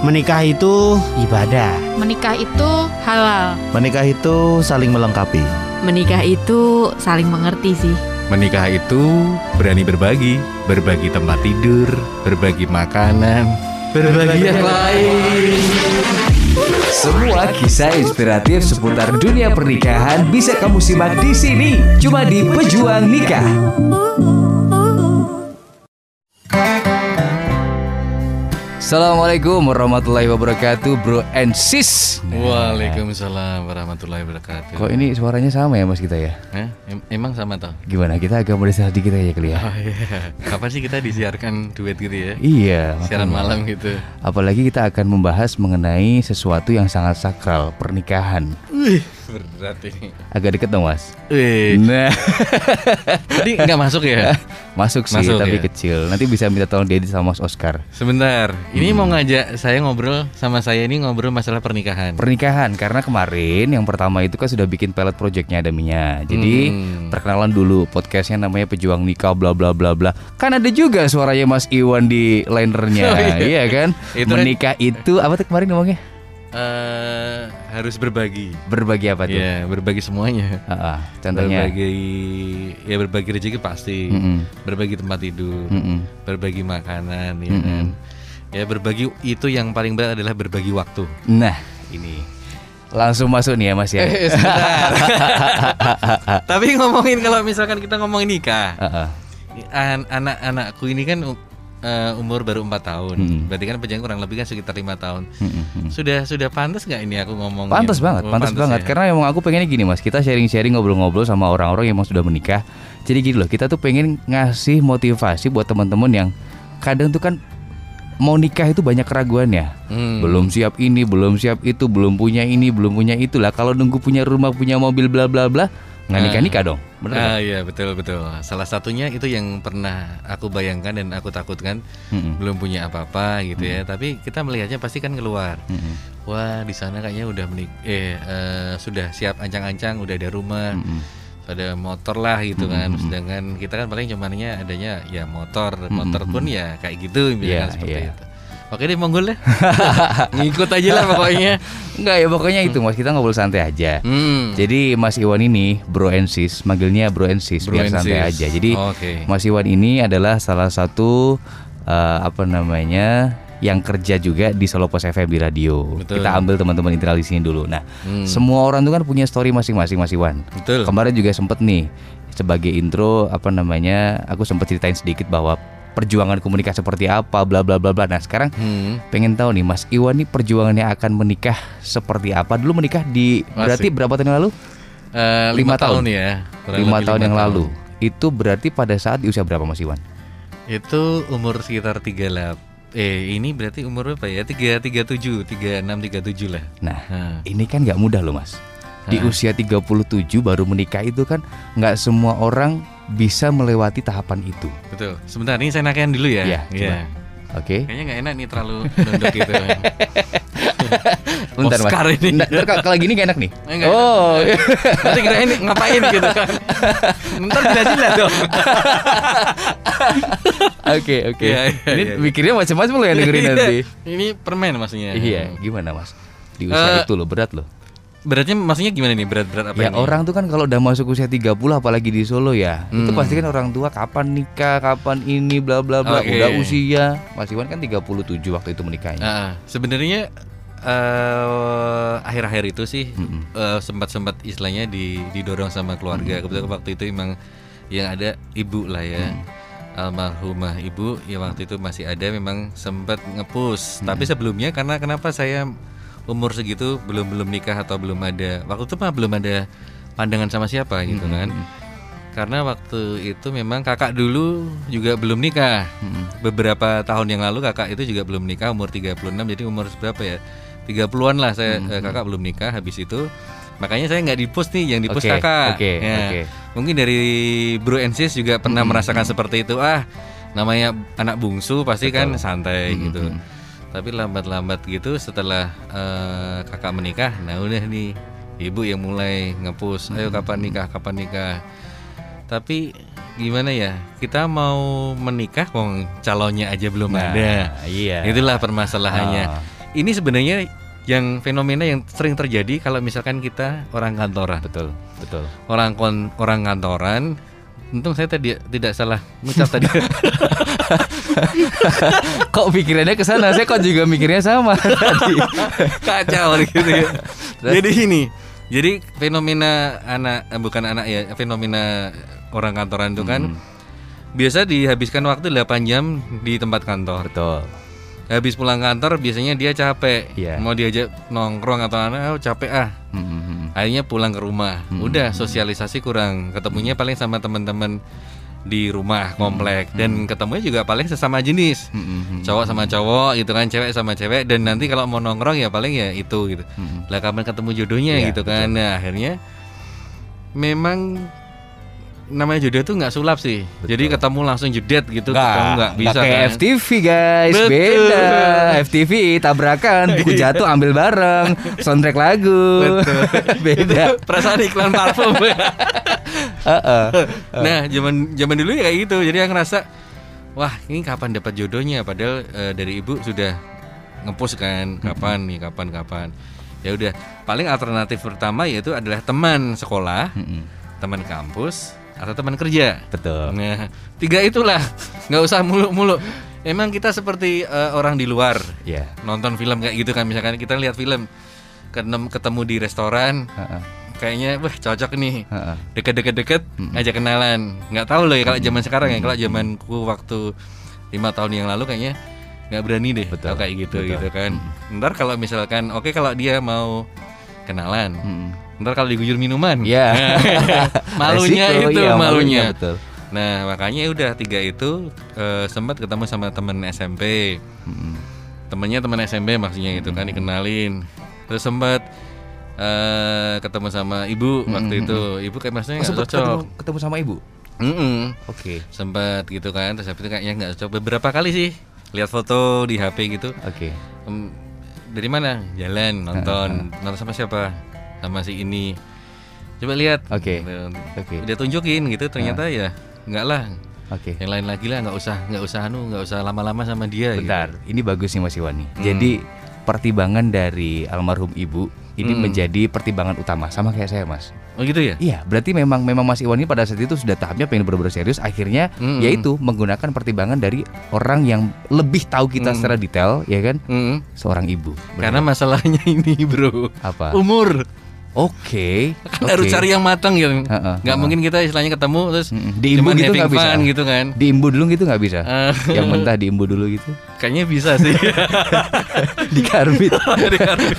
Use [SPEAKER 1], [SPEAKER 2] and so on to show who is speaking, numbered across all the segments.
[SPEAKER 1] Menikah itu ibadah.
[SPEAKER 2] Menikah itu halal.
[SPEAKER 3] Menikah itu saling melengkapi.
[SPEAKER 4] Menikah itu saling mengerti sih.
[SPEAKER 5] Menikah itu berani berbagi, berbagi tempat tidur, berbagi makanan, berbagi yang lain.
[SPEAKER 6] Semua kisah inspiratif seputar dunia pernikahan bisa kamu simak di sini, cuma di Pejuang Nikah. Assalamualaikum warahmatullahi wabarakatuh, bro and sis.
[SPEAKER 5] Waalaikumsalam warahmatullahi wabarakatuh.
[SPEAKER 6] Kok ini suaranya sama ya mas kita ya?
[SPEAKER 5] Hah? Em- emang sama toh?
[SPEAKER 6] Gimana kita agak modest dikit aja kali ya?
[SPEAKER 5] Oh iya. Kapan sih kita disiarkan duet gitu ya?
[SPEAKER 6] Iya.
[SPEAKER 5] Siaran
[SPEAKER 6] makanya.
[SPEAKER 5] malam gitu.
[SPEAKER 6] Apalagi kita akan membahas mengenai sesuatu yang sangat sakral, pernikahan.
[SPEAKER 5] Wih, berat ini.
[SPEAKER 6] Agak deket dong mas.
[SPEAKER 5] Wih,
[SPEAKER 6] Nah,
[SPEAKER 5] tadi nggak masuk ya?
[SPEAKER 6] masuk sih
[SPEAKER 5] Masuk
[SPEAKER 6] tapi
[SPEAKER 5] ya?
[SPEAKER 6] kecil. Nanti bisa minta tolong diedit sama Mas Oscar.
[SPEAKER 5] Sebentar. Ini
[SPEAKER 6] Hmm.
[SPEAKER 5] mau ngajak saya ngobrol sama saya ini ngobrol masalah pernikahan.
[SPEAKER 6] Pernikahan karena kemarin yang pertama itu kan sudah bikin pilot projectnya Adaminya. Jadi
[SPEAKER 5] Hmm.
[SPEAKER 6] perkenalan dulu podcastnya namanya Pejuang Nikah bla bla bla bla. Kan ada juga suaranya Mas Iwan di linernya,
[SPEAKER 5] Oh, iya.
[SPEAKER 6] iya kan?
[SPEAKER 5] Itu kan-
[SPEAKER 6] Menikah itu apa tuh kemarin ngomongnya?
[SPEAKER 5] Eh, harus berbagi.
[SPEAKER 6] Berbagi apa tuh?
[SPEAKER 5] Ya, berbagi semuanya.
[SPEAKER 6] Ah, ah, contohnya.
[SPEAKER 5] Berbagi ya berbagi rezeki pasti.
[SPEAKER 6] Mm-mm.
[SPEAKER 5] Berbagi tempat tidur,
[SPEAKER 6] Mm-mm.
[SPEAKER 5] berbagi makanan ya kan. Ya berbagi itu yang paling berat adalah berbagi waktu.
[SPEAKER 6] Nah, ini langsung masuk nih ya Mas ya.
[SPEAKER 5] Eh. Tapi ngomongin kalau misalkan kita ngomongin nikah,
[SPEAKER 6] Ah, ah.
[SPEAKER 5] an- anak-anakku ini kan uh, umur baru empat tahun.
[SPEAKER 6] Mm.
[SPEAKER 5] Berarti kan panjang kurang lebih kan sekitar lima tahun.
[SPEAKER 6] Mm-mm, mm.
[SPEAKER 5] Sudah sudah pantas nggak ini aku ngomong?
[SPEAKER 6] Pantas banget, pantas banget.
[SPEAKER 5] ya?
[SPEAKER 6] Karena emang aku pengennya gini mas, kita sharing-sharing ngobrol-ngobrol sama orang-orang yang emang sudah menikah. Jadi gini loh, kita tuh pengen ngasih motivasi buat teman-teman yang kadang tuh kan mau nikah itu banyak keraguannya.
[SPEAKER 5] Hmm.
[SPEAKER 6] Belum siap ini, belum siap itu, belum punya ini, belum punya itulah. Kalau nunggu punya rumah, punya mobil, bla bla bla, nggak nikah nikah dong. Nggak?
[SPEAKER 5] Ah iya betul betul. Salah satunya itu yang pernah aku bayangkan dan aku takutkan
[SPEAKER 6] Mm-mm.
[SPEAKER 5] belum punya apa-apa gitu ya. Tapi kita melihatnya pasti kan keluar.
[SPEAKER 6] Mm-mm.
[SPEAKER 5] Wah di sana kayaknya udah menik eh eh, sudah siap ancang-ancang, udah ada rumah,
[SPEAKER 6] Mm-mm.
[SPEAKER 5] ada motor lah gitu kan. Sedangkan kita kan paling cumannya adanya ya motor, motor pun ya kayak gitu
[SPEAKER 6] Iya,
[SPEAKER 5] seperti
[SPEAKER 6] iya.
[SPEAKER 5] itu. Oke deh monggo deh. Ngikut aja lah pokoknya.
[SPEAKER 6] Enggak ya pokoknya itu mas, kita ngobrol santai aja.
[SPEAKER 5] Hmm.
[SPEAKER 6] Jadi Mas Iwan ini Bro and Sis, manggilnya Bro and Sis
[SPEAKER 5] Bro
[SPEAKER 6] biar
[SPEAKER 5] and
[SPEAKER 6] santai
[SPEAKER 5] Sis.
[SPEAKER 6] aja. Jadi
[SPEAKER 5] Oke.
[SPEAKER 6] Mas Iwan ini adalah salah satu eh, apa namanya yang kerja juga di Solo Pos FM di radio.
[SPEAKER 5] Betul.
[SPEAKER 6] Kita ambil teman-teman internal di sini dulu. Nah,
[SPEAKER 5] Hmm.
[SPEAKER 6] semua orang tuh kan punya story masing-masing Mas Iwan.
[SPEAKER 5] Betul.
[SPEAKER 6] Kemarin juga sempet nih sebagai intro apa namanya, aku sempat ceritain sedikit bahwa perjuangan komunikasi seperti apa, bla bla bla bla. Nah sekarang
[SPEAKER 5] Hmm.
[SPEAKER 6] pengen tahu nih Mas Iwan nih perjuangannya akan menikah seperti apa? Dulu menikah di berarti
[SPEAKER 5] Asik.
[SPEAKER 6] berapa tahun yang lalu?
[SPEAKER 5] Eh,
[SPEAKER 6] Lima tahun.
[SPEAKER 5] tahun ya.
[SPEAKER 6] Lima tahun yang lalu. Itu berarti pada saat di usia berapa Mas Iwan?
[SPEAKER 5] Itu umur sekitar 38 Eh ini berarti umur berapa ya? 337, 36, 37 lah
[SPEAKER 6] Nah,
[SPEAKER 5] Nah,
[SPEAKER 6] ini kan nggak mudah loh Mas. Di usia 37 baru menikah itu kan nggak semua orang bisa melewati tahapan itu.
[SPEAKER 5] betul Sebentar, ini saya nakain dulu ya
[SPEAKER 6] Iya, coba. Oke.
[SPEAKER 5] Kayaknya nggak enak nih terlalu nunduk gitu
[SPEAKER 6] Bentar Mas.
[SPEAKER 5] Oscar ini.
[SPEAKER 6] Ntar, kalau gini gak enak nih.
[SPEAKER 5] Eh, nggak
[SPEAKER 6] oh.
[SPEAKER 5] Nanti kira ini ngapain gitu kan Ntar jelas-jelas dong
[SPEAKER 6] Oke, oke.
[SPEAKER 5] Iya, iya,
[SPEAKER 6] Ini
[SPEAKER 5] iya.
[SPEAKER 6] mikirnya macam-macam loh yang dengerin nanti.
[SPEAKER 5] Ini permen maksudnya
[SPEAKER 6] Iya, gimana Mas? Di usia
[SPEAKER 5] Eh,
[SPEAKER 6] itu loh berat loh.
[SPEAKER 5] Beratnya maksudnya gimana nih? Berat-berat apa
[SPEAKER 6] Ya
[SPEAKER 5] ini?
[SPEAKER 6] orang tuh kan kalau udah masuk usia 30 apalagi di Solo ya. Itu
[SPEAKER 5] Hmm.
[SPEAKER 6] pasti kan orang tua kapan nikah, kapan ini bla bla bla.
[SPEAKER 5] Oke.
[SPEAKER 6] Udah usia. Mas Iwan kan 37 waktu itu menikahnya.
[SPEAKER 5] Ah, sebenarnya eh, akhir-akhir itu sih eh, sempat-sempat istilahnya di- didorong sama keluarga. Kebetulan waktu itu emang yang ada ibu lah ya. Almarhumah ibu ya waktu itu masih ada memang sempat ngepus. Tapi sebelumnya karena kenapa saya umur segitu belum belum nikah atau belum ada waktu itu mah belum ada pandangan sama siapa gitu kan. Karena waktu itu memang kakak dulu juga belum nikah. Beberapa tahun yang lalu kakak itu juga belum nikah umur 36 jadi umur berapa ya? 30-an lah saya eh, kakak belum nikah habis itu makanya saya nggak di post nih yang di post
[SPEAKER 6] Oke,
[SPEAKER 5] kakak.
[SPEAKER 6] oke,
[SPEAKER 5] Ya.
[SPEAKER 6] oke.
[SPEAKER 5] Mungkin dari Bro and Sis juga pernah merasakan seperti itu. Ah, namanya anak bungsu pasti kan santai gitu. Tapi lambat-lambat gitu setelah eh, kakak menikah, nah udah nih ibu yang mulai ngepush, ayo kapan nikah, kapan nikah. Tapi gimana ya? Kita mau menikah, wong calonnya aja belum
[SPEAKER 6] Nah,
[SPEAKER 5] ada.
[SPEAKER 6] iya.
[SPEAKER 5] Itulah permasalahannya.
[SPEAKER 6] Ah.
[SPEAKER 5] ini sebenarnya yang fenomena yang sering terjadi kalau misalkan kita orang kantoran.
[SPEAKER 6] Betul, betul.
[SPEAKER 5] Orang kon, orang kantoran Untung saya tadi tidak salah ngucap tadi.
[SPEAKER 6] kok pikirannya ke sana? Saya kok juga mikirnya sama tadi.
[SPEAKER 5] Kacau gitu ya. Jadi ini, jadi fenomena anak eh, bukan anak ya, fenomena orang kantoran itu kan
[SPEAKER 6] Hmm.
[SPEAKER 5] biasa dihabiskan waktu 8 jam di tempat kantor.
[SPEAKER 6] Betul.
[SPEAKER 5] Habis pulang kantor biasanya dia capek.
[SPEAKER 6] Iya.
[SPEAKER 5] Mau diajak nongkrong atau anak, oh capek ah.
[SPEAKER 6] Hmm, hmm, hmm.
[SPEAKER 5] Akhirnya pulang ke rumah.
[SPEAKER 6] Hmm.
[SPEAKER 5] Udah sosialisasi kurang. Ketemunya paling sama teman-teman di rumah komplek dan ketemunya juga paling sesama jenis.
[SPEAKER 6] Hmm, hmm, hmm.
[SPEAKER 5] Cowok sama cowok gitu kan, cewek sama cewek dan nanti kalau mau nongkrong ya paling ya itu gitu.
[SPEAKER 6] Hmm.
[SPEAKER 5] Lah kapan ketemu jodohnya
[SPEAKER 6] Iya,
[SPEAKER 5] gitu kan. Nah, akhirnya memang namanya jodoh tuh nggak sulap sih. Jadi ketemu langsung jedet gitu, ketemu nggak bisa
[SPEAKER 6] kayak
[SPEAKER 5] kan.
[SPEAKER 6] FTV guys,
[SPEAKER 5] Betul.
[SPEAKER 6] beda. FTV tabrakan, buku jatuh ambil bareng, soundtrack lagu, beda.
[SPEAKER 5] Perasaan iklan parfum.
[SPEAKER 6] Heeh.
[SPEAKER 5] nah, zaman zaman dulu ya kayak gitu. Jadi yang ngerasa wah, ini kapan dapat jodohnya padahal eh, dari ibu sudah ngepus kan, kapan nih, kapan kapan. Ya udah, paling alternatif pertama yaitu adalah teman sekolah, teman kampus atau teman kerja.
[SPEAKER 6] Betul.
[SPEAKER 5] Nah, tiga itulah, nggak usah muluk-muluk. Emang kita seperti eh, orang di luar
[SPEAKER 6] Ya.
[SPEAKER 5] nonton film kayak gitu kan, misalkan kita lihat film ketemu di restoran,
[SPEAKER 6] Heeh.
[SPEAKER 5] kayaknya wah cocok nih
[SPEAKER 6] Heeh.
[SPEAKER 5] deket-deket-deket ngajak kenalan nggak tahu loh ya kalau zaman sekarang ya kalau zamanku waktu lima tahun yang lalu kayaknya nggak berani deh
[SPEAKER 6] Betul,
[SPEAKER 5] kayak gitu
[SPEAKER 6] betul.
[SPEAKER 5] gitu kan ntar kalau misalkan oke kalau dia mau kenalan
[SPEAKER 6] Mm-mm.
[SPEAKER 5] Ntar kalau diguyur minuman
[SPEAKER 6] Ya.
[SPEAKER 5] malunya
[SPEAKER 6] Resiko,
[SPEAKER 5] itu
[SPEAKER 6] iya,
[SPEAKER 5] malunya
[SPEAKER 6] betul.
[SPEAKER 5] nah makanya udah tiga itu eh, sempat ketemu sama temen SMP
[SPEAKER 6] Mm-mm.
[SPEAKER 5] temennya teman SMP maksudnya gitu kan dikenalin terus sempat eh, ketemu sama ibu waktu itu ibu kayak maksudnya
[SPEAKER 6] Oh,
[SPEAKER 5] nggak
[SPEAKER 6] sempet
[SPEAKER 5] cocok
[SPEAKER 6] ketemu, ketemu sama ibu.
[SPEAKER 5] Mm-mm.
[SPEAKER 6] Oke.
[SPEAKER 5] sempat gitu kan terus habis itu kayaknya nggak cocok beberapa kali sih lihat foto di HP gitu
[SPEAKER 6] Oke.
[SPEAKER 5] Em, dari mana jalan nonton nonton sama siapa sama si ini coba lihat
[SPEAKER 6] Oke.
[SPEAKER 5] Gitu.
[SPEAKER 6] Oke.
[SPEAKER 5] udah tunjukin gitu ternyata ya nggak lah
[SPEAKER 6] Oke.
[SPEAKER 5] yang lain lagi lah nggak usah nggak usah anu nggak usah lama-lama sama dia
[SPEAKER 6] Bentar,
[SPEAKER 5] gitu.
[SPEAKER 6] ini bagus nih Mas Iwani.
[SPEAKER 5] Hmm.
[SPEAKER 6] Jadi pertimbangan dari almarhum ibu ini
[SPEAKER 5] Hmm.
[SPEAKER 6] menjadi pertimbangan utama sama kayak saya Mas.
[SPEAKER 5] oh gitu ya
[SPEAKER 6] Iya, berarti memang memang Mas Iwan ini pada saat itu sudah tahapnya pengen benar-benar serius. Akhirnya
[SPEAKER 5] Mm-mm.
[SPEAKER 6] yaitu menggunakan pertimbangan dari orang yang lebih tahu kita
[SPEAKER 5] Mm.
[SPEAKER 6] secara detail, ya kan?
[SPEAKER 5] Mm.
[SPEAKER 6] Seorang ibu.
[SPEAKER 5] karena masalahnya ini bro
[SPEAKER 6] apa?
[SPEAKER 5] umur
[SPEAKER 6] Oke.
[SPEAKER 5] kan harus
[SPEAKER 6] oke.
[SPEAKER 5] cari yang matang gitu
[SPEAKER 6] Ha-ha,
[SPEAKER 5] nggak
[SPEAKER 6] ha-ha.
[SPEAKER 5] mungkin kita istilahnya ketemu terus
[SPEAKER 6] Mm-mm. Diimbu gitu nggak bisa.
[SPEAKER 5] gitu kan
[SPEAKER 6] Diimbu dulu gitu nggak bisa.
[SPEAKER 5] Eh,
[SPEAKER 6] yang mentah diimbu dulu gitu.
[SPEAKER 5] kayaknya bisa sih
[SPEAKER 6] Dikarbit.
[SPEAKER 5] Dari kartu.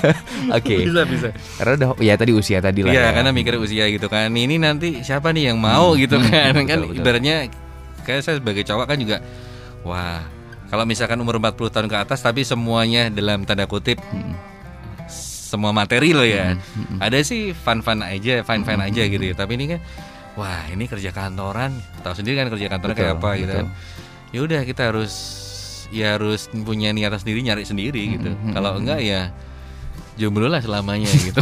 [SPEAKER 6] Oke.
[SPEAKER 5] bisa bisa
[SPEAKER 6] Karena udah ya tadi usia tadi lah.
[SPEAKER 5] Iya,
[SPEAKER 6] ya.
[SPEAKER 5] karena mikir usia gitu kan. Ini nanti siapa nih yang mau gitu kan?
[SPEAKER 6] betul,
[SPEAKER 5] kan
[SPEAKER 6] betul.
[SPEAKER 5] ibaratnya kayak saya sebagai cowok kan juga wah, kalau misalkan umur 40 tahun ke atas tapi semuanya dalam tanda kutip
[SPEAKER 6] Mm.
[SPEAKER 5] Semua materi loh ya. Ada sih fun-fun aja, fine-fine aja gitu ya. Tapi ini kan wah, ini kerja kantoran, tahu sendiri kan kerja kantoran kayak
[SPEAKER 6] Betul,
[SPEAKER 5] apa gitu kan. Ya udah kita harus ya harus punya niatan sendiri nyari sendiri gitu.
[SPEAKER 6] Mm-mm.
[SPEAKER 5] Kalau enggak ya jomblo lah selamanya gitu.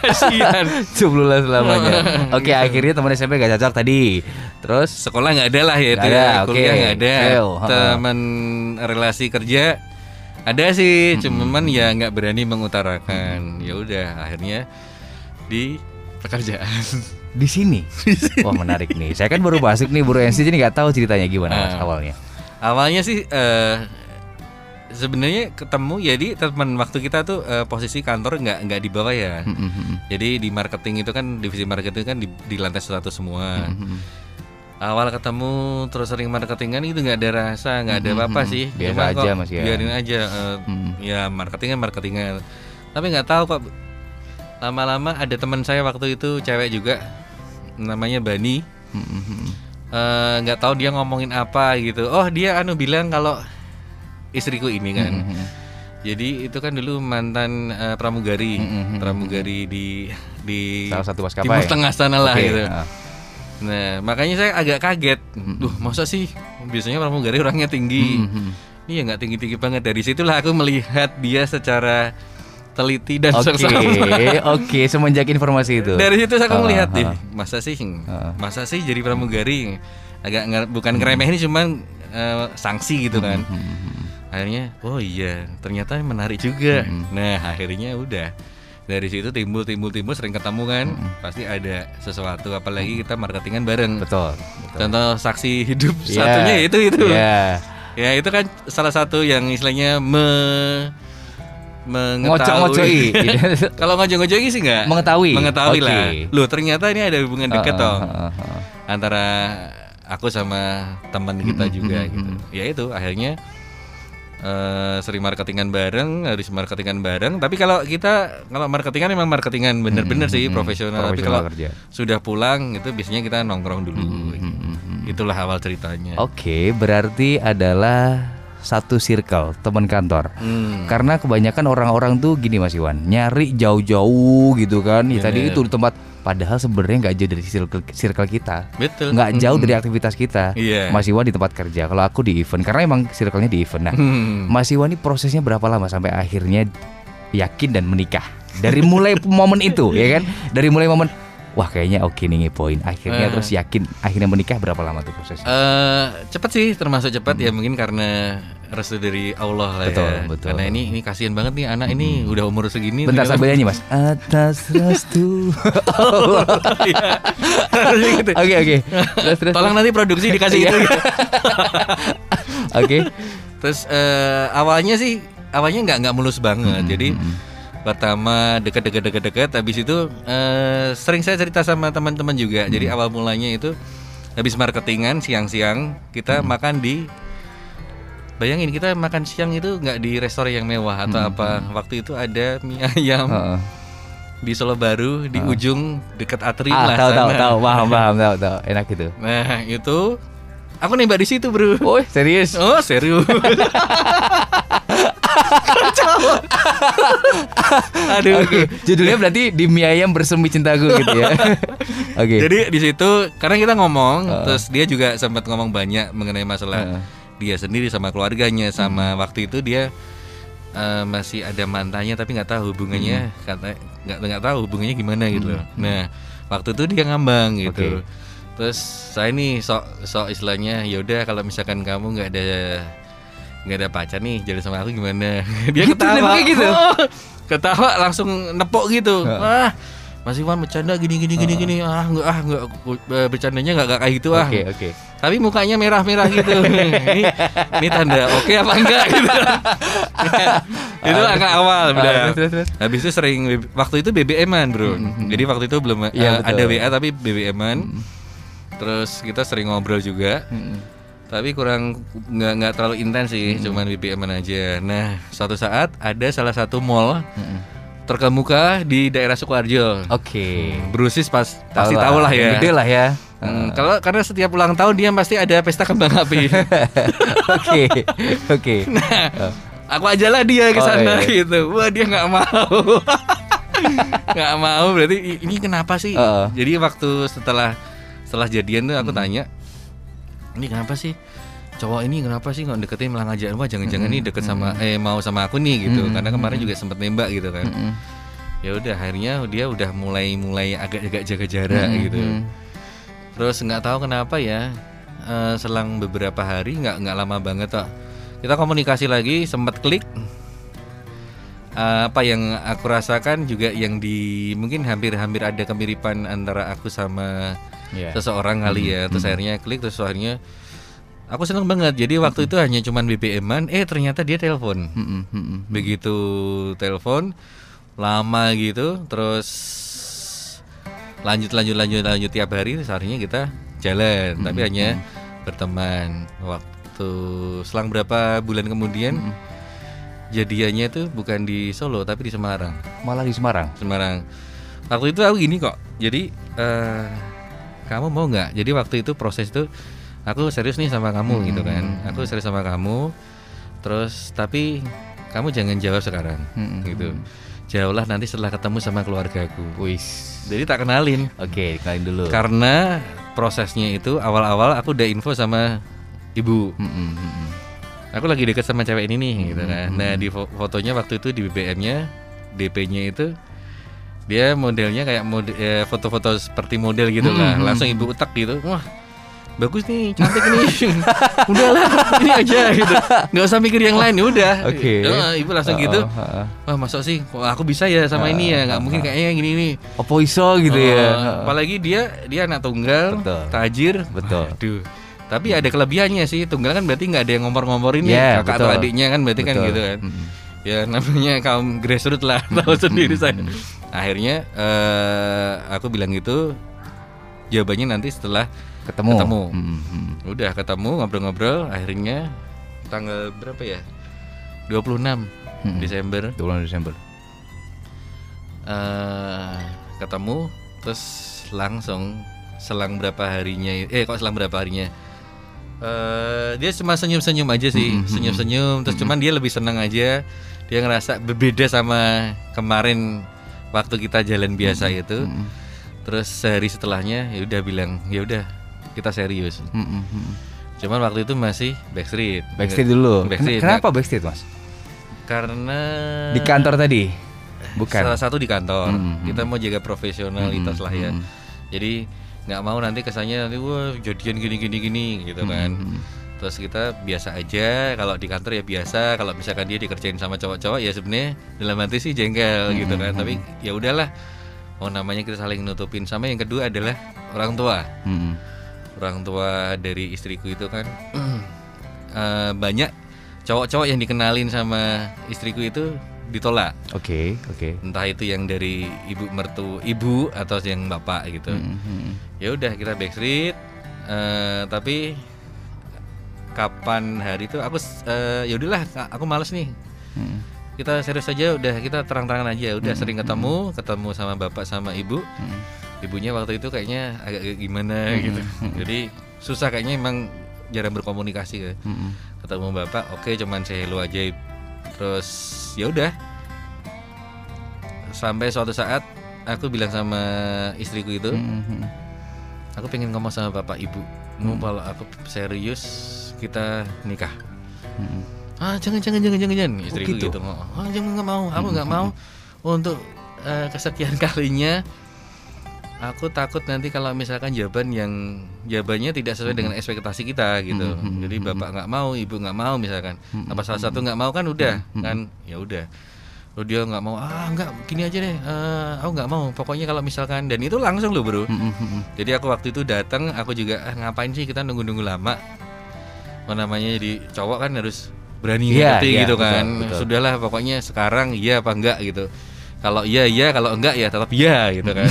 [SPEAKER 5] Kasihan.
[SPEAKER 6] Jomblo lah selamanya. Oke, akhirnya teman SMP gak cocok tadi. Terus
[SPEAKER 5] Sekolah nggak ada lah ya itu ya.
[SPEAKER 6] ada,
[SPEAKER 5] Kuliah
[SPEAKER 6] oke.
[SPEAKER 5] nggak ada.
[SPEAKER 6] Fail, ha-ha.
[SPEAKER 5] Teman relasi kerja ada sih, cuman ya nggak berani mengutarakan. Ya udah, akhirnya di pekerjaan.
[SPEAKER 6] di sini. Wah menarik nih. Saya kan baru masuk nih baru NC jadi nggak tahu ceritanya gimana mas,
[SPEAKER 5] Ah.
[SPEAKER 6] awalnya.
[SPEAKER 5] Awalnya sih eh sebenarnya ketemu jadi teman waktu kita tuh eh, posisi kantor nggak nggak di bawah ya.
[SPEAKER 6] Mm, mm, mm,
[SPEAKER 5] Jadi di marketing itu kan divisi marketing kan di, di lantai satu semua.
[SPEAKER 6] mm, mm.
[SPEAKER 5] Awal ketemu terus sering marketingan itu nggak ada rasa, nggak ada
[SPEAKER 6] Mhm,
[SPEAKER 5] apa-apa
[SPEAKER 6] mhm.
[SPEAKER 5] sih.
[SPEAKER 6] Biasa
[SPEAKER 5] Cuma
[SPEAKER 6] aja,
[SPEAKER 5] kok
[SPEAKER 6] Mas, ya.
[SPEAKER 5] Biarin aja. eh,
[SPEAKER 6] Mhm.
[SPEAKER 5] Ya marketingnya marketingan. Tapi nggak tahu kok lama-lama ada teman saya waktu itu cewek juga namanya Bani.
[SPEAKER 6] Mm, mm, mm.
[SPEAKER 5] Eh, nggak tahu dia ngomongin apa gitu. Oh dia anu bilang kalau istriku ini kan.
[SPEAKER 6] Mm, mm, mm.
[SPEAKER 5] Jadi itu kan dulu mantan eh, pramugari,
[SPEAKER 6] mhm,
[SPEAKER 5] pramugari di di
[SPEAKER 6] Salah satu maskapai.
[SPEAKER 5] Timur Tengah sana lah
[SPEAKER 6] Oke,
[SPEAKER 5] gitu.
[SPEAKER 6] ah.
[SPEAKER 5] Nah, makanya saya agak kaget.
[SPEAKER 6] Mhm.
[SPEAKER 5] Duh, masa sih biasanya pramugari orangnya tinggi.
[SPEAKER 6] Mm, mm.
[SPEAKER 5] Ini ya nggak tinggi-tinggi banget. Dari situlah aku melihat dia secara teliti dan
[SPEAKER 6] Oke,
[SPEAKER 5] seksama.
[SPEAKER 6] oke semenjak informasi itu.
[SPEAKER 5] Dari situ aku
[SPEAKER 6] Ah,
[SPEAKER 5] melihat deh,
[SPEAKER 6] ah.
[SPEAKER 5] masa sih,
[SPEAKER 6] Ah.
[SPEAKER 5] masa sih jadi pramugari agak nge- bukan ngeremehin cuman eh, sanksi gitu kan. Akhirnya oh iya ternyata menarik juga nah akhirnya udah dari situ timbul timbul timbul sering ketemu kan pasti ada sesuatu apalagi kita marketingan bareng
[SPEAKER 6] Betul. betul.
[SPEAKER 5] contoh saksi hidup
[SPEAKER 6] Iya.
[SPEAKER 5] satunya itu itu
[SPEAKER 6] Iya.
[SPEAKER 5] ya itu kan salah satu yang istilahnya me mengetahui kalau ngocok-ngocoki sih enggak
[SPEAKER 6] Mengetahui.
[SPEAKER 5] mengetahui
[SPEAKER 6] Oke.
[SPEAKER 5] lah loh ternyata ini ada hubungan dekat
[SPEAKER 6] Heeh,
[SPEAKER 5] toh
[SPEAKER 6] heeh, heeh.
[SPEAKER 5] antara aku sama teman kita juga gitu. Ya itu akhirnya eh, sering marketingan bareng, harus marketingan bareng. Tapi kalau kita kalau marketingan memang marketingan bener-bener sih
[SPEAKER 6] Mm-mm,
[SPEAKER 5] profesional. Tapi kalau
[SPEAKER 6] kerja.
[SPEAKER 5] sudah pulang itu biasanya kita nongkrong dulu.
[SPEAKER 6] Mm-mm.
[SPEAKER 5] Itulah awal ceritanya.
[SPEAKER 6] Oke, berarti adalah satu circle teman kantor.
[SPEAKER 5] Hmm.
[SPEAKER 6] Karena kebanyakan orang-orang tuh gini Mas Iwan, nyari jauh-jauh gitu kan. Ya, tadi itu di tempat padahal sebenarnya nggak jauh dari circle, circle kita.
[SPEAKER 5] Betul.
[SPEAKER 6] nggak jauh
[SPEAKER 5] Hmm.
[SPEAKER 6] dari aktivitas kita.
[SPEAKER 5] Iya.
[SPEAKER 6] Mas Iwan di tempat kerja. Kalau aku di event, karena emang circle-nya di event. Nah,
[SPEAKER 5] Hmm.
[SPEAKER 6] Mas Iwan ini prosesnya berapa lama sampai akhirnya yakin dan menikah? Dari mulai momen itu, ya kan? Dari mulai momen, wah kayaknya oke nih poin. Akhirnya
[SPEAKER 5] Eh.
[SPEAKER 6] terus yakin, akhirnya menikah berapa lama tuh prosesnya?
[SPEAKER 5] Eh, cepat sih termasuk cepat ya mungkin karena restu dari Allah lah
[SPEAKER 6] Betul,
[SPEAKER 5] ya.
[SPEAKER 6] betul.
[SPEAKER 5] Karena ini ini kasihan banget nih anak ini udah umur segini.
[SPEAKER 6] Bentar
[SPEAKER 5] ternyata-
[SPEAKER 6] sambil nyanyi mas. Atas restu. Allah.
[SPEAKER 5] Iya.
[SPEAKER 6] Oke oke.
[SPEAKER 5] Tolong nanti produksi dikasih
[SPEAKER 6] Iya.
[SPEAKER 5] itu. gitu.
[SPEAKER 6] Oke.
[SPEAKER 5] Terus eh, awalnya sih awalnya nggak nggak mulus banget. Jadi pertama deket-deket deket-deket habis itu eh, sering saya cerita sama teman-teman juga. Jadi awal mulanya itu habis marketingan siang-siang kita makan di Bayangin kita makan siang itu nggak di restoran yang mewah atau apa. Waktu itu ada mie ayam
[SPEAKER 6] Heeh.
[SPEAKER 5] di Solo Baru di ujung dekat Atri
[SPEAKER 6] Ah
[SPEAKER 5] lah
[SPEAKER 6] tahu tahu tahu paham paham tahu tahu enak itu.
[SPEAKER 5] Nah itu aku nembak di situ bro.
[SPEAKER 6] Oh serius?
[SPEAKER 5] Oh serius? Aduh.
[SPEAKER 6] Oke, judulnya berarti di mie ayam bersemi cintaku gitu ya. Oke.
[SPEAKER 5] Jadi di situ karena kita ngomong,
[SPEAKER 6] Heeh.
[SPEAKER 5] terus dia juga sempat ngomong banyak mengenai masalah
[SPEAKER 6] Heeh.
[SPEAKER 5] dia sendiri sama keluarganya, sama waktu itu dia eh, masih ada mantannya tapi nggak tahu hubungannya, kata nggak nggak tahu hubungannya gimana gitu. loh. Nah waktu itu dia ngambang gitu.
[SPEAKER 6] Oke.
[SPEAKER 5] Terus saya nih sok sok istilahnya, yaudah kalau misalkan kamu nggak ada nggak ada pacar nih jalan sama aku gimana? dia
[SPEAKER 6] Gitu,
[SPEAKER 5] ketawa
[SPEAKER 6] gitu?
[SPEAKER 5] Oh, ketawa langsung nepok gitu. Wah Mas Iwan bercanda gini gini gini gini ah nggak ah nggak eh, bercandanya nggak kayak gitu ah
[SPEAKER 6] Oke oke.
[SPEAKER 5] tapi mukanya merah-merah gitu. ini, ini tanda oke apa enggak gitu. itu angka awal
[SPEAKER 6] Ah,
[SPEAKER 5] udah.
[SPEAKER 6] terus, terus.
[SPEAKER 5] Habis itu sering waktu itu BBM-an, Bro. Jadi waktu itu belum eh,
[SPEAKER 6] betul.
[SPEAKER 5] ada WA tapi BBM-an. Terus kita sering ngobrol juga. Tapi kurang nggak nggak terlalu intens sih, cuman BBM-an aja. Nah, suatu saat ada salah satu mall terkemuka di daerah Sukoharjo.
[SPEAKER 6] Oke.
[SPEAKER 5] Brusis pas pasti tahu lah ya.
[SPEAKER 6] Gede lah ya.
[SPEAKER 5] Hmm, kalau karena setiap ulang tahun dia pasti ada pesta kembang api.
[SPEAKER 6] Oke oke.
[SPEAKER 5] Aku ajalah dia ke
[SPEAKER 6] Oh,
[SPEAKER 5] sana
[SPEAKER 6] iya.
[SPEAKER 5] gitu. Wah, dia nggak mau. nggak mau berarti ini kenapa sih?
[SPEAKER 6] Heeh.
[SPEAKER 5] Jadi waktu setelah setelah jadian tuh aku
[SPEAKER 6] Hmm.
[SPEAKER 5] tanya, ini kenapa sih? Cowok ini kenapa sih nggak deketin malah ngajakin wah jangan-jangan
[SPEAKER 6] Hmm.
[SPEAKER 5] nih deket sama eh mau sama aku nih gitu karena kemarin juga sempet nembak gitu kan
[SPEAKER 6] Mm-mm.
[SPEAKER 5] ya udah akhirnya dia udah mulai mulai agak-agak jaga jarak
[SPEAKER 6] Mm-mm.
[SPEAKER 5] gitu terus nggak tahu kenapa ya eh, selang beberapa hari nggak nggak lama banget kok kita komunikasi lagi sempat klik Eh, apa yang aku rasakan juga yang di mungkin hampir-hampir ada kemiripan antara aku sama
[SPEAKER 6] Iya.
[SPEAKER 5] seseorang kali ya. terus akhirnya klik terus akhirnya aku seneng banget. Jadi waktu itu hanya cuman BBM-an eh ternyata dia telepon.
[SPEAKER 6] Mm-mm.
[SPEAKER 5] begitu telepon lama gitu terus lanjut lanjut lanjut lanjut tiap hari akhirnya kita jalan. Tapi hanya berteman waktu selang berapa bulan kemudian jadiannya itu bukan di Solo tapi di Semarang.
[SPEAKER 6] Malah di Semarang.
[SPEAKER 5] Semarang. Waktu itu aku gini kok. Jadi eh, kamu mau nggak? Jadi waktu itu proses itu aku serius nih sama kamu gitu kan. Aku serius sama kamu. Terus tapi kamu jangan jawab sekarang
[SPEAKER 6] Mm-mm.
[SPEAKER 5] gitu. Jauhlah nanti setelah ketemu sama keluargaku.
[SPEAKER 6] Wis.
[SPEAKER 5] jadi tak kenalin.
[SPEAKER 6] Oke, kenalin dulu.
[SPEAKER 5] karena prosesnya itu awal-awal aku udah info sama ibu.
[SPEAKER 6] Mm-mm, mm-mm.
[SPEAKER 5] Aku lagi deket sama cewek ini nih gitu kan. Nah di fo- fotonya waktu itu di BBM-nya DP-nya itu dia modelnya kayak mode, eh, foto-foto seperti model gitu lah. langsung ibu utak gitu wah bagus nih cantik nih. Udahlah ini aja gitu. Nggak usah mikir yang lain ya udah.
[SPEAKER 6] Oke.
[SPEAKER 5] Ya, ibu langsung gitu.
[SPEAKER 6] Oh, oh, oh.
[SPEAKER 5] wah masuk sih wah aku bisa ya sama ini ya? Nggak mungkin kayaknya gini nih.
[SPEAKER 6] Apa iso gitu ya.
[SPEAKER 5] Oh, apalagi dia dia anak tunggal
[SPEAKER 6] Betul.
[SPEAKER 5] tajir.
[SPEAKER 6] Betul.
[SPEAKER 5] Aduh. Tapi ada kelebihannya sih tunggal kan berarti nggak ada yang ngompor-ngomporin nih
[SPEAKER 6] Ya,
[SPEAKER 5] kakak atau
[SPEAKER 6] betul.
[SPEAKER 5] adiknya kan berarti kan
[SPEAKER 6] Betul.
[SPEAKER 5] gitu kan
[SPEAKER 6] Mm-mm.
[SPEAKER 5] ya namanya kaum grassroots lah tahu sendiri saya akhirnya eh, aku bilang gitu jawabannya nanti setelah
[SPEAKER 6] Ketemu.
[SPEAKER 5] Ketemu.
[SPEAKER 6] Mm, mm.
[SPEAKER 5] udah ketemu ngobrol-ngobrol akhirnya tanggal berapa ya 26
[SPEAKER 6] Mm-mm.
[SPEAKER 5] Desember
[SPEAKER 6] 26 Desember.
[SPEAKER 5] eh ketemu terus langsung selang berapa harinya eh kok selang berapa harinya eh dia cuma senyum-senyum aja sih
[SPEAKER 6] Mm-mm.
[SPEAKER 5] senyum-senyum terus cuman dia lebih senang aja dia ngerasa berbeda sama kemarin waktu kita jalan biasa itu
[SPEAKER 6] Mm-mm.
[SPEAKER 5] terus sehari setelahnya ya udah bilang ya udah kita serius
[SPEAKER 6] mm-mm.
[SPEAKER 5] cuman waktu itu masih backstreet
[SPEAKER 6] Backstage dulu.
[SPEAKER 5] Backstage,
[SPEAKER 6] Kenapa backstage, Mas?
[SPEAKER 5] karena
[SPEAKER 6] Di kantor tadi. Bukan.
[SPEAKER 5] salah satu di kantor
[SPEAKER 6] Mm-mm.
[SPEAKER 5] kita mau jaga profesionalitas lah ya
[SPEAKER 6] Mm-mm.
[SPEAKER 5] jadi nggak mau nanti kesannya nanti wah jadian gini gini gini gitu kan.
[SPEAKER 6] Mm-mm.
[SPEAKER 5] terus kita biasa aja kalau di kantor ya biasa kalau misalkan dia dikerjain sama cowok-cowok ya sebenarnya dalam hati sih jengkel gitu kan. tapi ya udahlah. Oh namanya kita saling nutupin. Sama yang kedua adalah orang tua.
[SPEAKER 6] Mm-mm.
[SPEAKER 5] orang tua dari istriku itu kan eh, banyak cowok-cowok yang dikenalin sama istriku itu ditolak.
[SPEAKER 6] Oke, oke.
[SPEAKER 5] entah itu yang dari ibu mertu ibu atau yang bapak gitu.
[SPEAKER 6] Mm-mm.
[SPEAKER 5] ya udah kita backstreet. Eh, tapi kapan hari itu aku eh, ya udahlah aku males nih.
[SPEAKER 6] Mm-mm.
[SPEAKER 5] kita serius aja udah kita terang-terangan aja. Udah sering ketemu ketemu sama bapak sama ibu.
[SPEAKER 6] Mm-mm.
[SPEAKER 5] ibunya waktu itu kayaknya agak gimana gitu. Jadi susah kayaknya emang jarang berkomunikasi ya.
[SPEAKER 6] Mm-mm.
[SPEAKER 5] ketemu bapak oke cuman say hello aja terus ya udah. Sampai suatu saat aku bilang sama istriku itu
[SPEAKER 6] Mm-mm.
[SPEAKER 5] aku pengen ngomong sama bapak ibu. Mau kalau aku serius kita nikah.
[SPEAKER 6] Mm-mm.
[SPEAKER 5] ah jangan jangan jangan jangan jangan. Istriku
[SPEAKER 6] gitu?
[SPEAKER 5] gitu, ah jangan nggak mau. Aku nggak mau. Untuk eh, kesekian kalinya aku takut nanti kalau misalkan jawaban yang jawabannya tidak sesuai dengan ekspektasi kita gitu. Jadi bapak nggak mau ibu nggak mau misalkan. Apa salah satu nggak mau kan udah kan? Ya udah. Lalu dia nggak mau ah nggak gini aja deh eh, aku nggak mau. Pokoknya kalau misalkan dan itu langsung loh bro. Jadi aku waktu itu datang, aku juga ah, ngapain sih kita nunggu-nunggu lama? Apa namanya jadi cowok kan harus berani
[SPEAKER 6] Iya,
[SPEAKER 5] ngerti
[SPEAKER 6] iya,
[SPEAKER 5] gitu
[SPEAKER 6] betul,
[SPEAKER 5] kan.
[SPEAKER 6] betul.
[SPEAKER 5] Sudahlah pokoknya sekarang iya apa enggak gitu. Kalau iya iya, kalau enggak ya tetap iya gitu kan.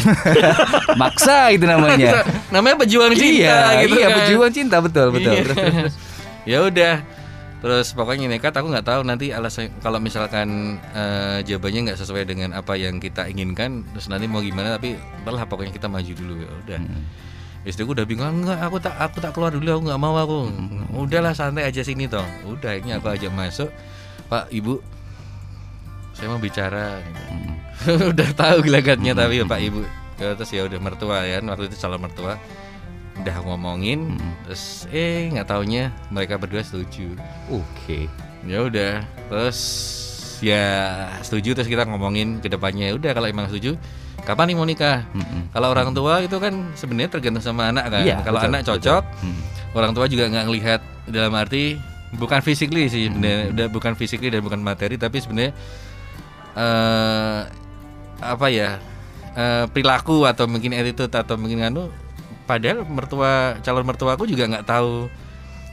[SPEAKER 6] Maksa itu namanya.
[SPEAKER 5] Namanya pejuang cinta
[SPEAKER 6] iya,
[SPEAKER 5] gitu
[SPEAKER 6] iya,
[SPEAKER 5] kan.
[SPEAKER 6] pejuang cinta betul, betul.
[SPEAKER 5] Iya.
[SPEAKER 6] Terus, terus.
[SPEAKER 5] ya udah. Terus pokoknya nekat aku nggak tahu nanti alasan kalau misalkan eh, jawabannya nggak sesuai dengan apa yang kita inginkan, terus nanti mau gimana tapi entahlah pokoknya kita maju dulu ya udah.
[SPEAKER 6] Hmm.
[SPEAKER 5] Istriku udah bingung enggak aku tak aku tak keluar dulu aku nggak mau aku udahlah santai aja sini toh udah ini aku ajak masuk Pak Ibu saya mau bicara udah tahu gelagatnya tapi ya Pak Ibu. Ya, terus ya udah mertua ya waktu itu calon mertua. Udah ngomongin terus eh nggak taunya mereka berdua setuju.
[SPEAKER 6] Oke.
[SPEAKER 5] ya udah terus ya setuju terus kita ngomongin ke depannya. Ya udah kalau emang setuju kapan nih mau nikah?
[SPEAKER 6] Mm-mm.
[SPEAKER 5] kalau orang tua itu kan sebenarnya tergantung sama anak kan.
[SPEAKER 6] Iya,
[SPEAKER 5] Kalau
[SPEAKER 6] betul,
[SPEAKER 5] anak cocok,
[SPEAKER 6] Mm.
[SPEAKER 5] orang tua juga nggak ngelihat dalam arti bukan physically sih, sebenarnya. Udah bukan physically dan bukan materi, tapi sebenarnya eh apa ya eh, perilaku atau mungkin attitude atau mungkin anu. Padahal mertua calon mertuaku juga nggak tahu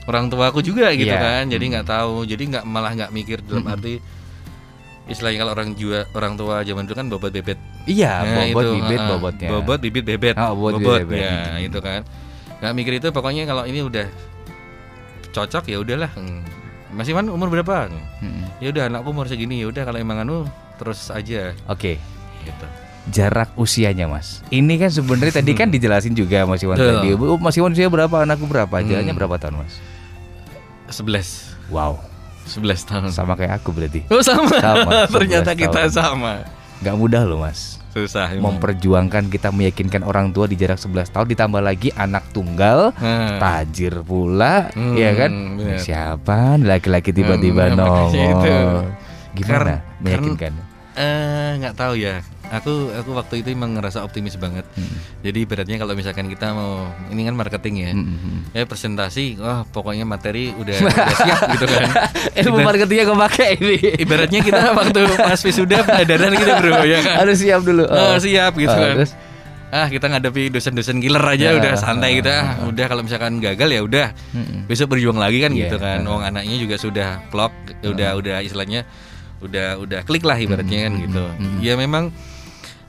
[SPEAKER 5] orang tuaku juga gitu
[SPEAKER 6] Iya.
[SPEAKER 5] kan. Jadi nggak tahu, jadi nggak malah nggak mikir dalam arti istilahnya kalau orang jua orang tua zaman dulu kan bobot bebet
[SPEAKER 6] Iya,
[SPEAKER 5] Nah,
[SPEAKER 6] bobot
[SPEAKER 5] itu,
[SPEAKER 6] bibit
[SPEAKER 5] ah,
[SPEAKER 6] bobotnya.
[SPEAKER 5] Bobot bibit bebet.
[SPEAKER 6] Ah, bobot, bibit, bebet.
[SPEAKER 5] ya itu kan. Nggak mikir itu pokoknya kalau ini udah cocok ya udahlah. Hmm. Masih man umur berapa?
[SPEAKER 6] Mm-mm.
[SPEAKER 5] Ya udah anakku umur segini. Ya udah kalau emang anu terus aja
[SPEAKER 6] Oke.
[SPEAKER 5] gitu.
[SPEAKER 6] Jarak usianya, Mas. Ini kan sebenarnya tadi kan dijelasin juga Mas Iwan tadi. Mas Iwan usia berapa? Anakku berapa? Jaraknya
[SPEAKER 5] Hmm.
[SPEAKER 6] berapa tahun, Mas?
[SPEAKER 5] 11
[SPEAKER 6] Wow,
[SPEAKER 5] 11 tahun.
[SPEAKER 6] sama kayak aku berarti.
[SPEAKER 5] Oh sama.
[SPEAKER 6] Sama,
[SPEAKER 5] Ternyata
[SPEAKER 6] 11
[SPEAKER 5] kita
[SPEAKER 6] tahun.
[SPEAKER 5] sama.
[SPEAKER 6] Gak mudah loh, Mas.
[SPEAKER 5] Susah. emang.
[SPEAKER 6] Memperjuangkan kita meyakinkan orang tua di jarak 11 tahun ditambah lagi anak tunggal
[SPEAKER 5] Nah.
[SPEAKER 6] tajir pula,
[SPEAKER 5] Hmm,
[SPEAKER 6] ya kan?
[SPEAKER 5] benar.
[SPEAKER 6] Siapa laki-laki tiba-tiba
[SPEAKER 5] Hmm,
[SPEAKER 6] nongol? Gimana
[SPEAKER 5] Kar-
[SPEAKER 6] meyakinkan?
[SPEAKER 5] Eh nggak tahu ya. aku aku waktu itu emang ngerasa optimis banget.
[SPEAKER 6] Hmm.
[SPEAKER 5] Jadi beratnya kalau misalkan kita mau ini kan marketing ya.
[SPEAKER 6] Hmm, hmm.
[SPEAKER 5] Ya presentasi, wah pokoknya materi udah, udah siap gitu kan.
[SPEAKER 6] Ilmu marketingnya gue pakai ini.
[SPEAKER 5] Ibaratnya kita waktu pas wisuda penyadaran gitu bro ya kan.
[SPEAKER 6] Harus siap dulu.
[SPEAKER 5] Oh, siap gitu
[SPEAKER 6] Oh,
[SPEAKER 5] kan.
[SPEAKER 6] terus?
[SPEAKER 5] Ah kita ngadepi dosen-dosen killer aja
[SPEAKER 6] Ya,
[SPEAKER 5] udah santai
[SPEAKER 6] ah,
[SPEAKER 5] gitu. Ah, udah kalau misalkan gagal ya udah.
[SPEAKER 6] Mm-mm.
[SPEAKER 5] Besok berjuang lagi kan
[SPEAKER 6] Iya,
[SPEAKER 5] gitu kan.
[SPEAKER 6] ah.
[SPEAKER 5] Wong anaknya juga sudah klop, udah udah istilahnya udah udah klik lah ibaratnya kan gitu. Ya memang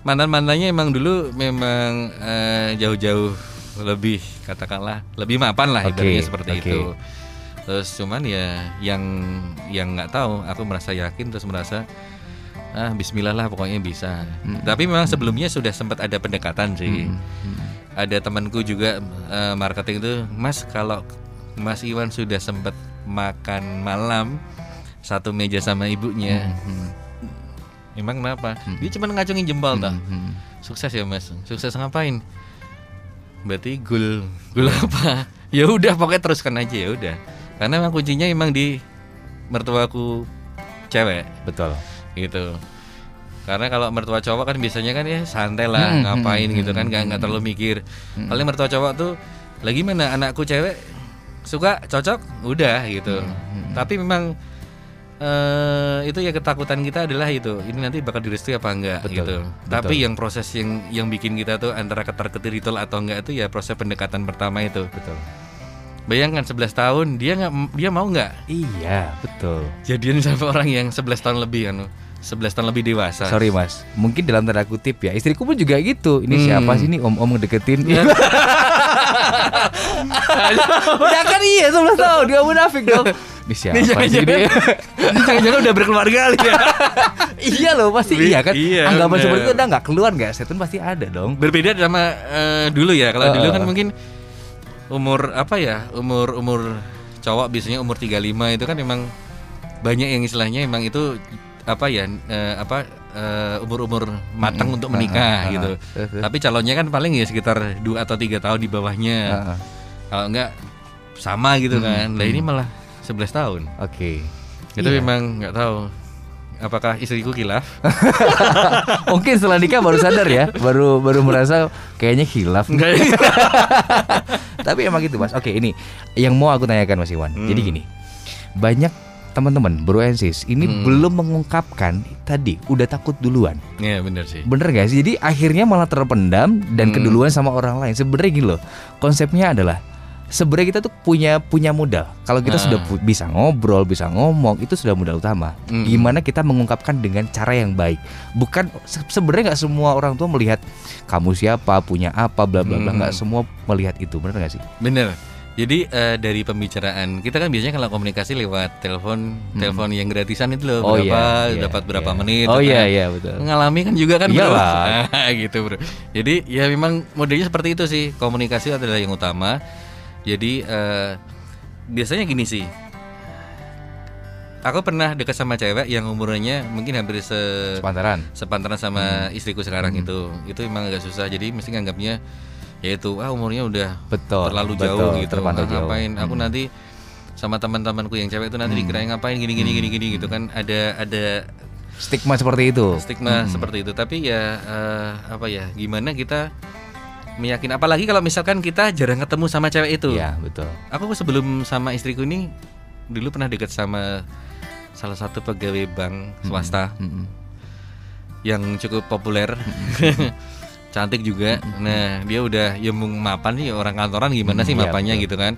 [SPEAKER 5] mantan-mantannya emang dulu memang eh, jauh-jauh lebih katakanlah lebih mapan lah
[SPEAKER 6] Oke,
[SPEAKER 5] ibaratnya seperti
[SPEAKER 6] oke.
[SPEAKER 5] itu. Terus cuman ya yang yang nggak tahu, aku merasa yakin terus merasa ah Bismillah lah pokoknya bisa. Tapi memang sebelumnya sudah sempat ada pendekatan sih. Ada temanku juga eh, marketing itu, Mas kalau Mas Iwan sudah sempat makan malam satu meja sama ibunya, emang kenapa? Dia cuma ngacungin jempol tak?
[SPEAKER 6] Hmm.
[SPEAKER 5] Sukses ya Mas. Sukses ngapain? Berarti gul gul apa? Ya udah pokoknya teruskan aja ya udah. Karena emang kuncinya emang di mertuaku cewek
[SPEAKER 6] Betul.
[SPEAKER 5] gitu. Karena kalau mertua cowok kan biasanya kan ya santai lah
[SPEAKER 6] Hmm,
[SPEAKER 5] ngapain
[SPEAKER 6] hmm,
[SPEAKER 5] gitu kan nggak nggak terlalu mikir. Paling mertua cowok tuh lagi mana anakku cewek suka cocok udah gitu.
[SPEAKER 6] Hmm,
[SPEAKER 5] Tapi memang eh itu ya ketakutan kita adalah itu ini nanti bakal direstui apa enggak
[SPEAKER 6] Betul,
[SPEAKER 5] gitu.
[SPEAKER 6] betul.
[SPEAKER 5] Tapi yang proses yang yang bikin kita tuh antara ketar ketir itu atau enggak itu ya proses pendekatan pertama itu.
[SPEAKER 6] Betul.
[SPEAKER 5] Bayangkan 11 tahun dia nggak dia mau nggak
[SPEAKER 6] Iya, betul.
[SPEAKER 5] jadian sama orang yang 11 tahun lebih kan 11 tahun lebih dewasa.
[SPEAKER 6] Sorry mas, mungkin dalam tanda kutip ya Istriku pun juga gitu Ini
[SPEAKER 5] Hmm.
[SPEAKER 6] siapa sih nih om-om ngedeketin Ya kan iya 11 tahun, dia munafik dong Ini siapa
[SPEAKER 5] Ini
[SPEAKER 6] sih
[SPEAKER 5] jangan-jangan
[SPEAKER 6] ini
[SPEAKER 5] Ini jangan-jangan udah berkeluarga kali ya.
[SPEAKER 6] Iya loh pasti
[SPEAKER 5] Wi-
[SPEAKER 6] iya kan
[SPEAKER 5] iya,
[SPEAKER 6] Anggapan
[SPEAKER 5] bener.
[SPEAKER 6] seperti itu udah gak keluar gak Setun pasti ada dong
[SPEAKER 5] Berbeda sama eh, dulu ya. Kalau dulu kan
[SPEAKER 6] Uh.
[SPEAKER 5] mungkin umur apa ya? Umur umur cowok biasanya umur 35 itu kan memang banyak yang istilahnya emang itu apa ya eh, apa eh, umur-umur matang untuk menikah
[SPEAKER 6] Ah, ah,
[SPEAKER 5] gitu.
[SPEAKER 6] Terus, terus.
[SPEAKER 5] Tapi calonnya kan paling ya sekitar 2 atau tiga tahun di bawahnya.
[SPEAKER 6] Ah, ah.
[SPEAKER 5] Kalau enggak sama gitu kan. Lah ini malah 11 tahun.
[SPEAKER 6] Oke
[SPEAKER 5] Itu
[SPEAKER 6] Iya.
[SPEAKER 5] memang nggak tahu apakah istriku kilaf.
[SPEAKER 6] Mungkin setelah nikah baru sadar ya Baru baru merasa kayaknya
[SPEAKER 5] Enggak.
[SPEAKER 6] Tapi emang gitu mas Oke ini Yang mau aku tanyakan mas Iwan
[SPEAKER 5] Hmm.
[SPEAKER 6] Jadi gini Banyak teman-teman bro and sis Ini
[SPEAKER 5] Hmm.
[SPEAKER 6] belum mengungkapkan Tadi udah takut duluan
[SPEAKER 5] Iya bener sih.
[SPEAKER 6] Bener gak sih? Jadi akhirnya malah terpendam Dan
[SPEAKER 5] Hmm.
[SPEAKER 6] keduluan sama orang lain Sebenarnya gini loh Konsepnya adalah Sebenarnya kita tuh punya punya modal. Kalau kita
[SPEAKER 5] Ah.
[SPEAKER 6] sudah bisa ngobrol, bisa ngomong, itu sudah modal utama.
[SPEAKER 5] Hmm.
[SPEAKER 6] Gimana kita mengungkapkan dengan cara yang baik. Bukan se- sebenarnya nggak semua orang tua melihat kamu siapa, punya apa, bla bla bla.
[SPEAKER 5] Hmm.
[SPEAKER 6] Nggak semua melihat itu, bener gak sih?
[SPEAKER 5] Bener. Jadi eh, dari pembicaraan kita kan biasanya kalau komunikasi lewat telepon, telepon yang gratisan itu loh,
[SPEAKER 6] Oh,
[SPEAKER 5] berapa,
[SPEAKER 6] iya, iya,
[SPEAKER 5] dapat berapa
[SPEAKER 6] iya.
[SPEAKER 5] menit.
[SPEAKER 6] Oh
[SPEAKER 5] gitu
[SPEAKER 6] iya
[SPEAKER 5] kan.
[SPEAKER 6] iya betul.
[SPEAKER 5] Mengalami kan juga kan bro. Nah, gitu bro. Jadi ya memang modelnya seperti itu sih. Komunikasi adalah yang utama. Jadi eh, biasanya gini sih. Aku pernah dekat sama cewek yang umurnya mungkin hampir se
[SPEAKER 6] Sepantaran.
[SPEAKER 5] sepantaran sama istriku sekarang
[SPEAKER 6] Hmm.
[SPEAKER 5] itu. Itu emang agak susah. Jadi mesti nganggapnya yaitu ah umurnya udah
[SPEAKER 6] Betul.
[SPEAKER 5] terlalu
[SPEAKER 6] betul,
[SPEAKER 5] jauh gitu.
[SPEAKER 6] terpantau
[SPEAKER 5] Ah,
[SPEAKER 6] jauh.
[SPEAKER 5] ngapain? Aku
[SPEAKER 6] Hmm.
[SPEAKER 5] nanti sama teman-temanku yang cewek itu nanti dikirain ngapain gini gini gini gini gitu kan ada ada
[SPEAKER 6] stigma seperti itu.
[SPEAKER 5] stigma
[SPEAKER 6] Hmm.
[SPEAKER 5] seperti itu. Tapi ya eh, apa ya? Gimana kita meyakin apalagi kalau misalkan kita jarang ketemu sama cewek itu.
[SPEAKER 6] Iya betul.
[SPEAKER 5] Aku sebelum sama istriku ini dulu pernah deket sama salah satu pegawai bank swasta
[SPEAKER 6] Mm-mm.
[SPEAKER 5] yang cukup populer. Cantik juga. Nah, dia udah ya mapan sih orang kantoran gimana sih
[SPEAKER 6] Hmm, iya,
[SPEAKER 5] mapannya
[SPEAKER 6] betul.
[SPEAKER 5] gitu kan.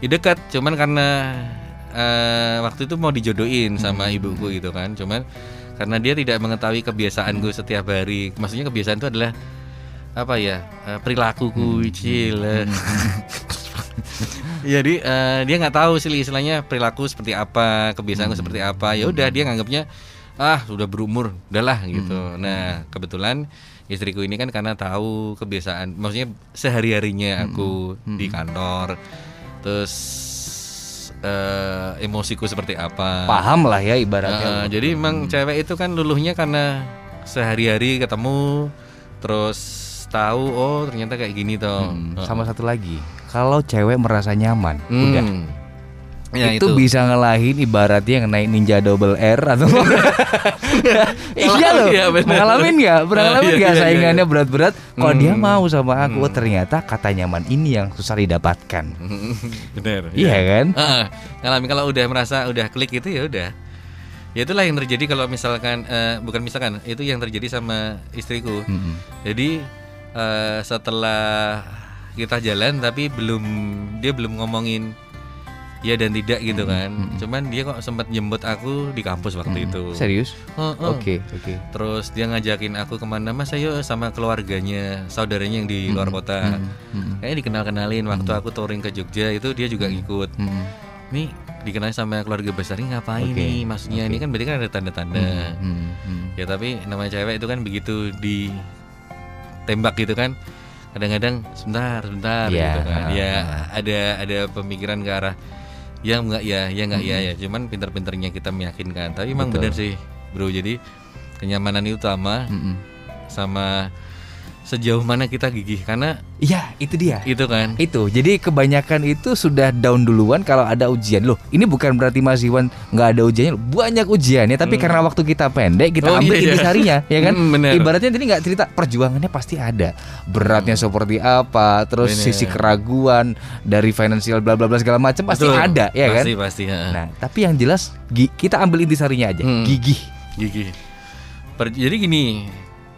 [SPEAKER 5] Ya dekat, cuman karena eh, waktu itu mau dijodohin sama
[SPEAKER 6] Hmm.
[SPEAKER 5] ibuku gitu kan. Cuman karena dia tidak mengetahui kebiasaanku setiap hari. Maksudnya kebiasaan itu adalah apa ya? eh, perilakuku
[SPEAKER 6] Hmm.
[SPEAKER 5] Jadi eh, dia nggak tahu sih istilahnya perilaku seperti apa, kebiasaanku
[SPEAKER 6] Hmm.
[SPEAKER 5] seperti apa. Ya udah dia nganggapnya ah sudah berumur, udahlah gitu.
[SPEAKER 6] Hmm.
[SPEAKER 5] Nah kebetulan istriku ini kan karena tahu kebiasaan, maksudnya sehari harinya aku
[SPEAKER 6] Hmm.
[SPEAKER 5] di kantor, terus eh, emosiku seperti apa.
[SPEAKER 6] Paham lah ya ibaratnya.
[SPEAKER 5] Eh, jadi memang cewek itu kan luluhnya karena sehari-hari ketemu, terus tahu oh ternyata kayak gini toh.
[SPEAKER 6] Hmm, sama satu lagi, kalau cewek merasa nyaman,
[SPEAKER 5] Hmm.
[SPEAKER 6] udah
[SPEAKER 5] Ya,
[SPEAKER 6] itu,
[SPEAKER 5] itu.
[SPEAKER 6] bisa ngelahin ibaratnya yang naik Ninja Double R atau iya loh
[SPEAKER 5] Iya, benar.
[SPEAKER 6] ngalamin nggak pernah
[SPEAKER 5] Ah,
[SPEAKER 6] ngalamin
[SPEAKER 5] iya,
[SPEAKER 6] nggak
[SPEAKER 5] iya, iya,
[SPEAKER 6] saingannya berat-berat kalau dia
[SPEAKER 5] Hmm.
[SPEAKER 6] mau sama aku
[SPEAKER 5] Hmm.
[SPEAKER 6] oh, ternyata kata nyaman ini yang susah didapatkan
[SPEAKER 5] Bener.
[SPEAKER 6] iya kan
[SPEAKER 5] Heeh. ngalamin kalau udah merasa udah klik itu ya udah. Ya itulah yang terjadi kalau misalkan eh, bukan misalkan itu yang terjadi sama istriku.
[SPEAKER 6] Mm-mm.
[SPEAKER 5] Jadi eh, setelah kita jalan tapi belum dia belum ngomongin ya dan tidak gitu kan. Cuman dia kok sempat jemput aku di kampus waktu itu.
[SPEAKER 6] serius oke oke
[SPEAKER 5] Terus dia ngajakin aku ke mana mas ayo sama keluarganya saudaranya yang di luar kota.
[SPEAKER 6] Mm-mm.
[SPEAKER 5] Kayaknya dikenal kenalin waktu aku touring ke Jogja itu dia juga ngikut.
[SPEAKER 6] Mm-mm.
[SPEAKER 5] Nih dikenal sama keluarga besar ini ngapain
[SPEAKER 6] Oke,
[SPEAKER 5] nih? Maksudnya ini kan berarti kan ada tanda-tanda.
[SPEAKER 6] Mm-mm.
[SPEAKER 5] Ya tapi namanya cewek itu kan begitu di tembak gitu kan. Kadang-kadang sebentar, sebentar
[SPEAKER 6] Iya,
[SPEAKER 5] gitu kan. Ya ada ada pemikiran ke arah ya enggak ya, ya enggak ya ya. Cuman pinter-pinternya kita meyakinkan. Tapi emang benar sih, Bro. Jadi kenyamanan itu utama
[SPEAKER 6] Mm-mm.
[SPEAKER 5] sama sejauh mana kita gigih karena
[SPEAKER 6] iya itu dia
[SPEAKER 5] itu kan
[SPEAKER 6] Itu, jadi kebanyakan itu sudah down duluan kalau ada ujian loh. Ini bukan berarti Mas Iwan nggak ada ujiannya, loh. banyak ujiannya. Tapi karena waktu kita pendek, kita
[SPEAKER 5] Oh,
[SPEAKER 6] ambil
[SPEAKER 5] iya, iya.
[SPEAKER 6] intisarinya, ya kan?
[SPEAKER 5] Hmm, bener.
[SPEAKER 6] Ibaratnya tadi nggak cerita perjuangannya pasti ada, beratnya seperti apa, terus
[SPEAKER 5] Bener.
[SPEAKER 6] sisi keraguan dari financial bla bla bla segala macam pasti
[SPEAKER 5] Betul.
[SPEAKER 6] ada, ya kan?
[SPEAKER 5] pasti pasti ha.
[SPEAKER 6] Nah, tapi yang jelas kita ambil intisarinya aja,
[SPEAKER 5] Hmm.
[SPEAKER 6] gigih.
[SPEAKER 5] gigi Per- jadi gini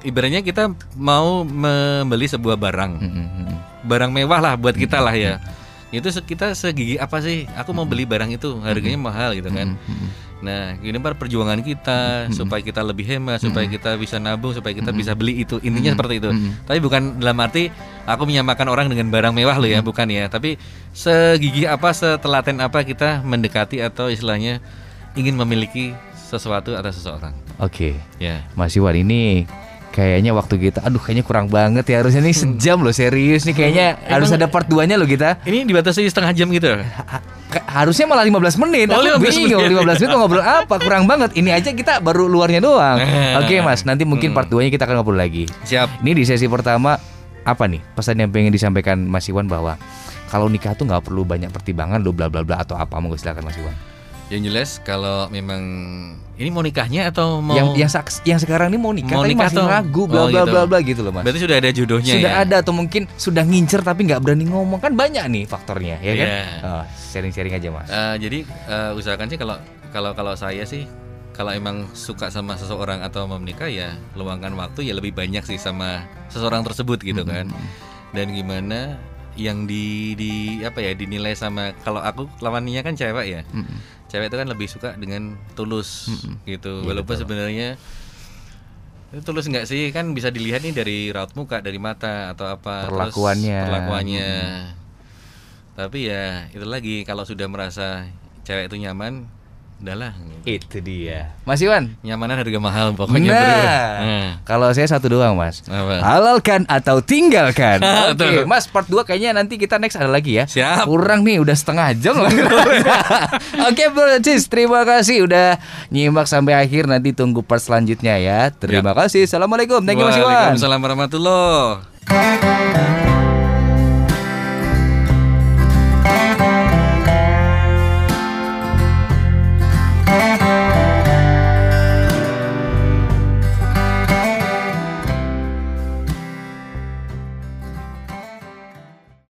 [SPEAKER 5] ibaratnya kita mau membeli sebuah barang.
[SPEAKER 6] Mm, mm, mm.
[SPEAKER 5] barang mewah lah buat kita lah ya. itu kita segigi apa sih? Aku mau beli barang itu harganya mahal gitu kan. Nah ini per perjuangan kita supaya kita lebih hemat supaya kita bisa nabung supaya kita bisa beli itu. Intinya seperti itu. tapi bukan dalam arti aku menyamakan orang dengan barang mewah loh ya bukan ya. Tapi segigi apa setelaten apa kita mendekati atau istilahnya ingin memiliki sesuatu atau seseorang.
[SPEAKER 6] Oke.
[SPEAKER 5] ya.
[SPEAKER 6] Mas Iwan ini kayaknya waktu kita aduh kayaknya kurang banget ya harusnya nih sejam loh serius nih kayaknya harus ada part 2 nya loh kita.
[SPEAKER 5] Ini dibatasi setengah jam gitu
[SPEAKER 6] Ha- ha- harusnya malah 15 menit.
[SPEAKER 5] Oh,
[SPEAKER 6] aku
[SPEAKER 5] 15
[SPEAKER 6] bingung
[SPEAKER 5] menit.
[SPEAKER 6] 15 menit mau ngobrol apa? Kurang banget. Ini aja kita baru luarnya doang.
[SPEAKER 5] Nah.
[SPEAKER 6] oke mas nanti mungkin part 2 nya kita akan ngobrol lagi.
[SPEAKER 5] Siap.
[SPEAKER 6] Ini di sesi pertama apa nih pesan yang pengen disampaikan Mas Iwan bahwa kalau nikah tuh nggak perlu banyak pertimbangan lo bla bla bla atau apa. Mau silakan Mas Iwan
[SPEAKER 5] yang jelas kalau memang ini mau nikahnya atau mau
[SPEAKER 6] yang yang yang sekarang ini mau nikah
[SPEAKER 5] Mau
[SPEAKER 6] tapi
[SPEAKER 5] nikah
[SPEAKER 6] masih
[SPEAKER 5] tuh-
[SPEAKER 6] ragu bla
[SPEAKER 5] Oh,
[SPEAKER 6] bla
[SPEAKER 5] gitu.
[SPEAKER 6] bla bla gitu loh mas.
[SPEAKER 5] Berarti sudah ada jodohnya
[SPEAKER 6] sudah
[SPEAKER 5] ya?
[SPEAKER 6] ada atau mungkin sudah ngincer tapi nggak berani ngomong. Kan banyak nih faktornya ya kan?
[SPEAKER 5] Iya.
[SPEAKER 6] Oh, sharing-sharing aja mas.
[SPEAKER 5] Eh, jadi eh, usahakan sih kalau kalau kalau saya sih kalau emang suka sama seseorang atau mau menikah ya luangkan waktu ya lebih banyak sih sama seseorang tersebut gitu kan. dan gimana yang di di apa ya dinilai sama kalau aku lawannya kan cewek ya cewek itu kan lebih suka dengan tulus gitu.
[SPEAKER 6] Iya,
[SPEAKER 5] walaupun sebenarnya itu tulus nggak sih? Kan bisa dilihat nih dari raut muka dari mata atau apa terus
[SPEAKER 6] Perlakuannya.
[SPEAKER 5] perlakuannya. Tapi ya itu lagi kalau sudah merasa cewek itu nyaman udahlah
[SPEAKER 6] itu dia. Mas Iwan?
[SPEAKER 5] Nyamanan harga mahal pokoknya
[SPEAKER 6] nah,
[SPEAKER 5] bro. Nah,
[SPEAKER 6] kalau saya satu doang mas.
[SPEAKER 5] Apa?
[SPEAKER 6] Halalkan atau tinggalkan? Oke
[SPEAKER 5] Betul.
[SPEAKER 6] mas part 2 kayaknya nanti kita next ada lagi ya.
[SPEAKER 5] Siap.
[SPEAKER 6] Kurang nih udah setengah jam loh Oke bro Cis Terima kasih udah nyimak sampai akhir. Nanti tunggu part selanjutnya ya. Terima kasih. Assalamualaikum. Thank you Mas Iwan.
[SPEAKER 5] Waalaikumsalam warahmatullahi